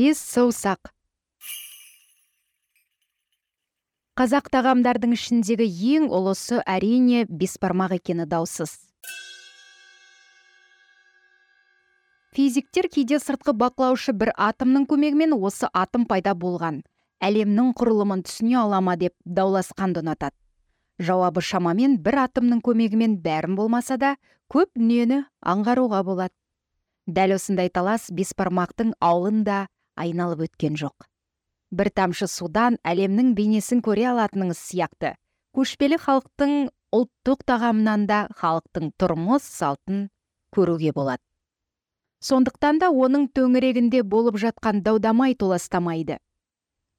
бес саусақ. Қазақ тағамдардың ішіндегі ең ұлысы әрине бесбармақ екені даусыз. Физиктер кейде сыртқы бақылаушы бір атомның көмегімен осы атом пайда болған. Әлемнің құрылымын түсіне ала ма деп дауласқанды ұнатады жауабы шамамен бір атомның көмегімен бәрін болмаса да көп дүниені аңғаруға болады. Дәл осындай талас бесбармақтың аулын да айналып өткен жоқ. Бір тамшы судан әлемнің бейнесін көре алатыныңыз сияқты. Көшпелі халықтың ұлттық тағамынан да халықтың тұрмыс салтын көруге болады. Сондықтан да оның төңірегінде болып жатқан даудамай толастамайды.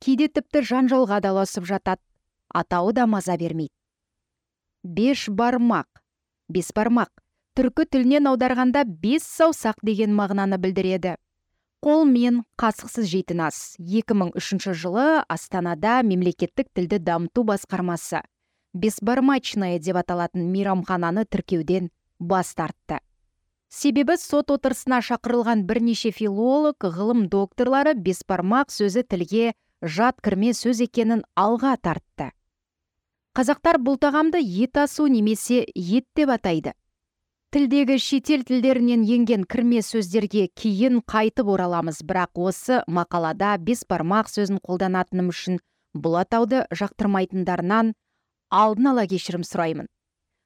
Кейде тіпті жанжалға да ұласып жатады атауы да маза бермейді. Беш бармақ бес бармақ. Түркі тілінен аударғанда бес саусақ деген мағынаны білдіреді. Қолмен қасықсыз жейтін ас. 2003 жылы астанада мемлекеттік тілді дамыту басқармасы бесбармачная деп аталатын мейрамхананы тіркеуден бас тартты. Себебі сот отырысына шақырылған бірнеше филолог ғылым докторлары бесбармақ сөзі тілге жат кірме сөз екенін алға тартты. Қазақтар бұл тағамды ет асу немесе ет деп атайды. Тілдегі шетел тілдерінен енген кірме сөздерге кейін қайтып ораламыз. Бірақ осы мақалада бес бармақ сөзін қолданатыным үшін бұл атауды жақтырмайтындарынан алдын ала кешірім сұраймын.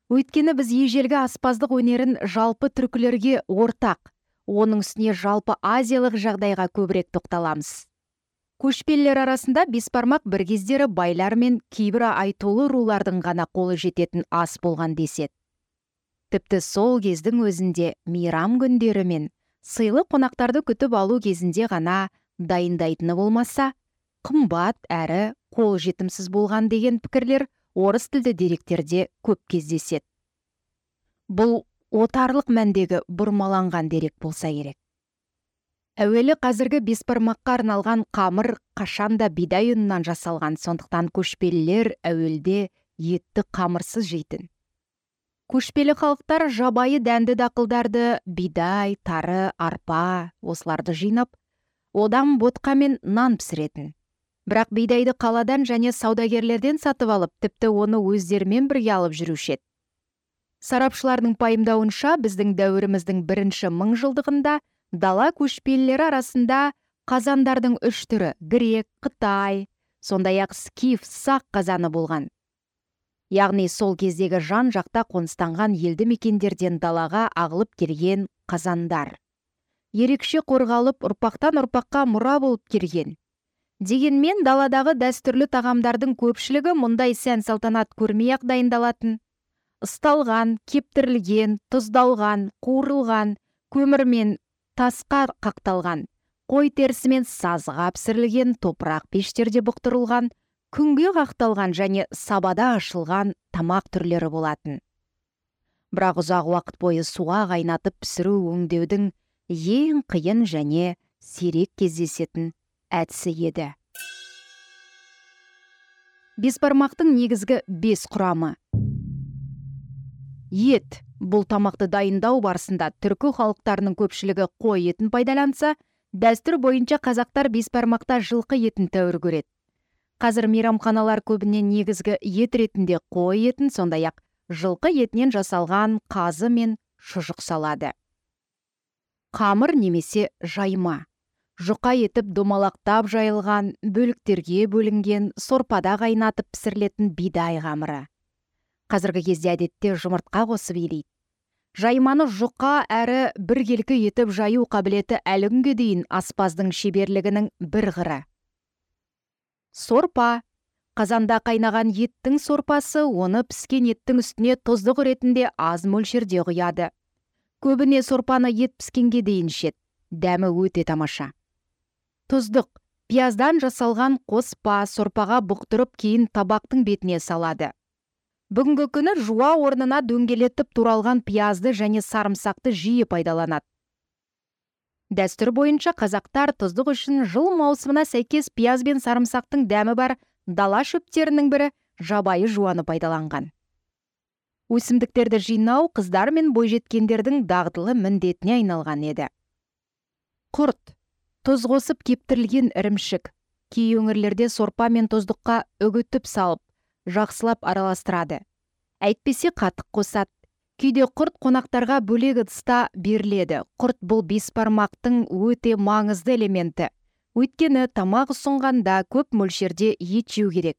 Өйткені біз ежелгі аспаздық өнерін жалпы түркілерге ортақ оның үстіне жалпы азиялық жағдайға көбірек тоқталамыз. Көшпелілер арасында бесбармақ бір кездері байлар мен кейбір айтулы рулардың ғана қолы жететін ас болған деседі. Тіпті сол кездің өзінде мейрам күндері мен сыйлы қонақтарды күтіп алу кезінде ғана дайындайтыны болмаса қымбат әрі қолжетімсіз болған деген пікірлер орыс тілді деректерде көп кездеседі. Бұл отарлық мәндегі бұрмаланған дерек болса керек. Әуелі қазіргі бесбармаққа арналған қамыр қашанда бидай ұнынан жасалған сондықтан көшпелілер әуелде етті қамырсыз жейтін. Көшпелі халықтар жабайы дәнді дақылдарды бидай тары арпа осыларды жинап одан ботқа мен нан пісіретін. Бірақ бидайды қаладан және саудагерлерден сатып алып тіпті оны өздерімен бірге алып жүруші еді. Сарапшылардың пайымдауынша біздің дәуіріміздің бірінші мыңжылдығында дала көшпелілері арасында қазандардың үш түрі грек қытай сондай ақ скиф сақ қазаны болған. Яғни сол кездегі жан жақта қоныстанған елді мекендерден далаға ағылып келген қазандар. Ерекше қорғалып ұрпақтан ұрпаққа мұра болып келген. Дегенмен даладағы дәстүрлі тағамдардың көпшілігі мұндай сән салтанат көрмей ақ дайындалатын. Ысталған кептірілген тұздалған қуырылған көмірмен тасқа қақталған қой терісімен сазға пісірілген топырақ пештерде бұқтырылған күнге қақталған және сабада ашылған тамақ түрлері болатын. Бірақ ұзақ уақыт бойы суға қайнатып пісіру өңдеудің ең қиын және сирек кездесетін әдісі еді. Бесбармақтың негізгі бес құрамы. Ет. Бұл тамақты дайындау барысында түркі халықтарының көпшілігі қой етін пайдаланса дәстүр бойынша қазақтар бесбармақта жылқы етін тәуір көреді. Қазір мейрамханалар көбіне негізгі ет ретінде қой етін сондай ақ жылқы етінен жасалған қазы мен шұжық салады. Қамыр немесе жайма. Жұқа етіп домалақтап жайылған бөліктерге бөлінген сорпада қайнатып пісірілетін бидай қамыры. Қазіргі кезде әдетте жұмыртқа қосып илейді жайманы жұқа әрі біркелкі етіп жаю қабілеті әлі күнге дейін аспаздың шеберлігінің бір қыры. Сорпа. Қазанда қайнаған еттің сорпасы оны піскен еттің үстіне тұздық ретінде аз мөлшерде құяды. Көбіне сорпаны ет піскенге дейін ішеді. Дәмі өте тамаша. Тұздық. Пияздан жасалған қоспа сорпаға бұқтырып кейін табақтың бетіне салады. Бүгінгі күні жуа орнына дөңгелетіп туралған пиязды және сарымсақты жиі пайдаланады. Дәстүр бойынша қазақтар тұздық үшін жыл маусымына сәйкес пияз бен сарымсақтың дәмі бар дала шөптерінің бірі жабайы жуаны пайдаланған. Өсімдіктерді жинау қыздар мен бойжеткендердің дағдылы міндетіне айналған еді. Құрт тұз қосып кептірілген ірімшік кей өңірлерде сорпа мен тоздыққа үгітіп салып жақсылап араластырады. Әйтпесе қатық қосады. Кейде құрт қонақтарға бөлек ыдыста беріледі. Құрт бұл беспармақтың өте маңызды элементі. Өйткені тамақ ұсынғанда көп мөлшерде ет жеу керек.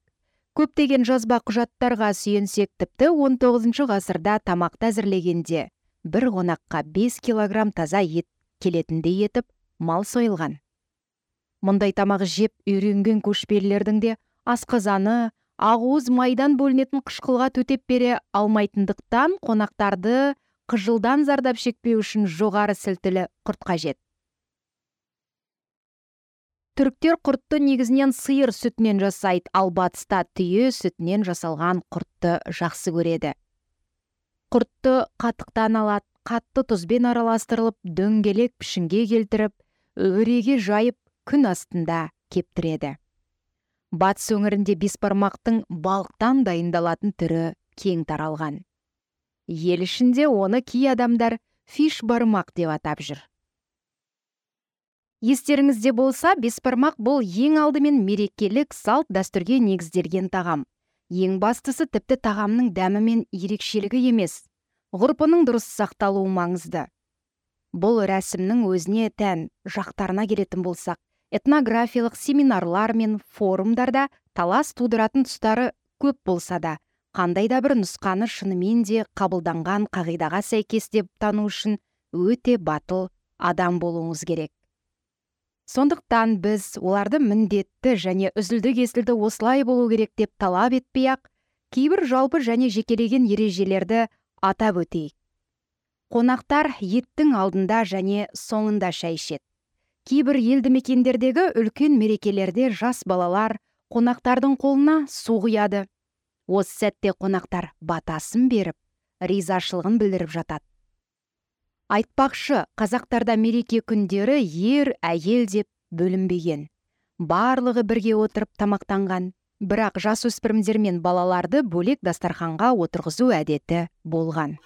Көптеген жазба құжаттарға сүйенсек тіпті 19 ғасырда тамақты әзірлегенде бір қонаққа 5 килограмм таза ет келетіндей етіп мал сойылған. Мұндай тамақ жеп үйренген көшпелілердің де асқазаны ақуыз майдан бөлінетін қышқылға төтеп бере алмайтындықтан қонақтарды қыжылдан зардап шекпеу үшін жоғары сілтілі құрт қажет. Түріктер құртты негізінен сиыр сүтінен жасайды ал батыста түйе сүтінен жасалған құртты жақсы көреді. Құртты қатықтан алады қатты тұзбен араластырылып дөңгелек пішінге келтіріп өреге жайып күн астында кептіреді. Батыс өңірінде беспармақтың балықтан дайындалатын түрі кең таралған. Ел ішінде оны кей адамдар фиш бармақ деп атап жүр. Естеріңізде болса беспармақ бұл ең алдымен мерекелік салт дәстүрге негізделген тағам. Ең бастысы тіпті тағамның дәмі мен ерекшелігі емес ғұрпының дұрыс сақталуы маңызды. Бұл рәсімнің өзіне тән жақтарына келетін болсақ этнографиялық семинарлар мен форумдарда талас тудыратын тұстары көп болса да қандай да бір нұсқаны шынымен де қабылданған қағидаға сәйкес деп тану үшін өте батыл адам болуыңыз керек. Сондықтан біз оларды міндетті және үзілді кесілді осылай болу керек деп талап етпей ақ кейбір жалпы және жекелеген ережелерді атап өтейік. Қонақтар еттің алдында және соңында шай ішеді. Кейбір елді мекендердегі үлкен мерекелерде жас балалар қонақтардың қолына су құяды. Осы сәтте қонақтар батасын беріп ризашылығын білдіріп жатады. Айтпақшы қазақтарда мереке күндері ер әйел деп бөлінбеген. Барлығы бірге отырып тамақтанған. Бірақ жасөспірімдер мен балаларды бөлек дастарханға отырғызу әдеті болған.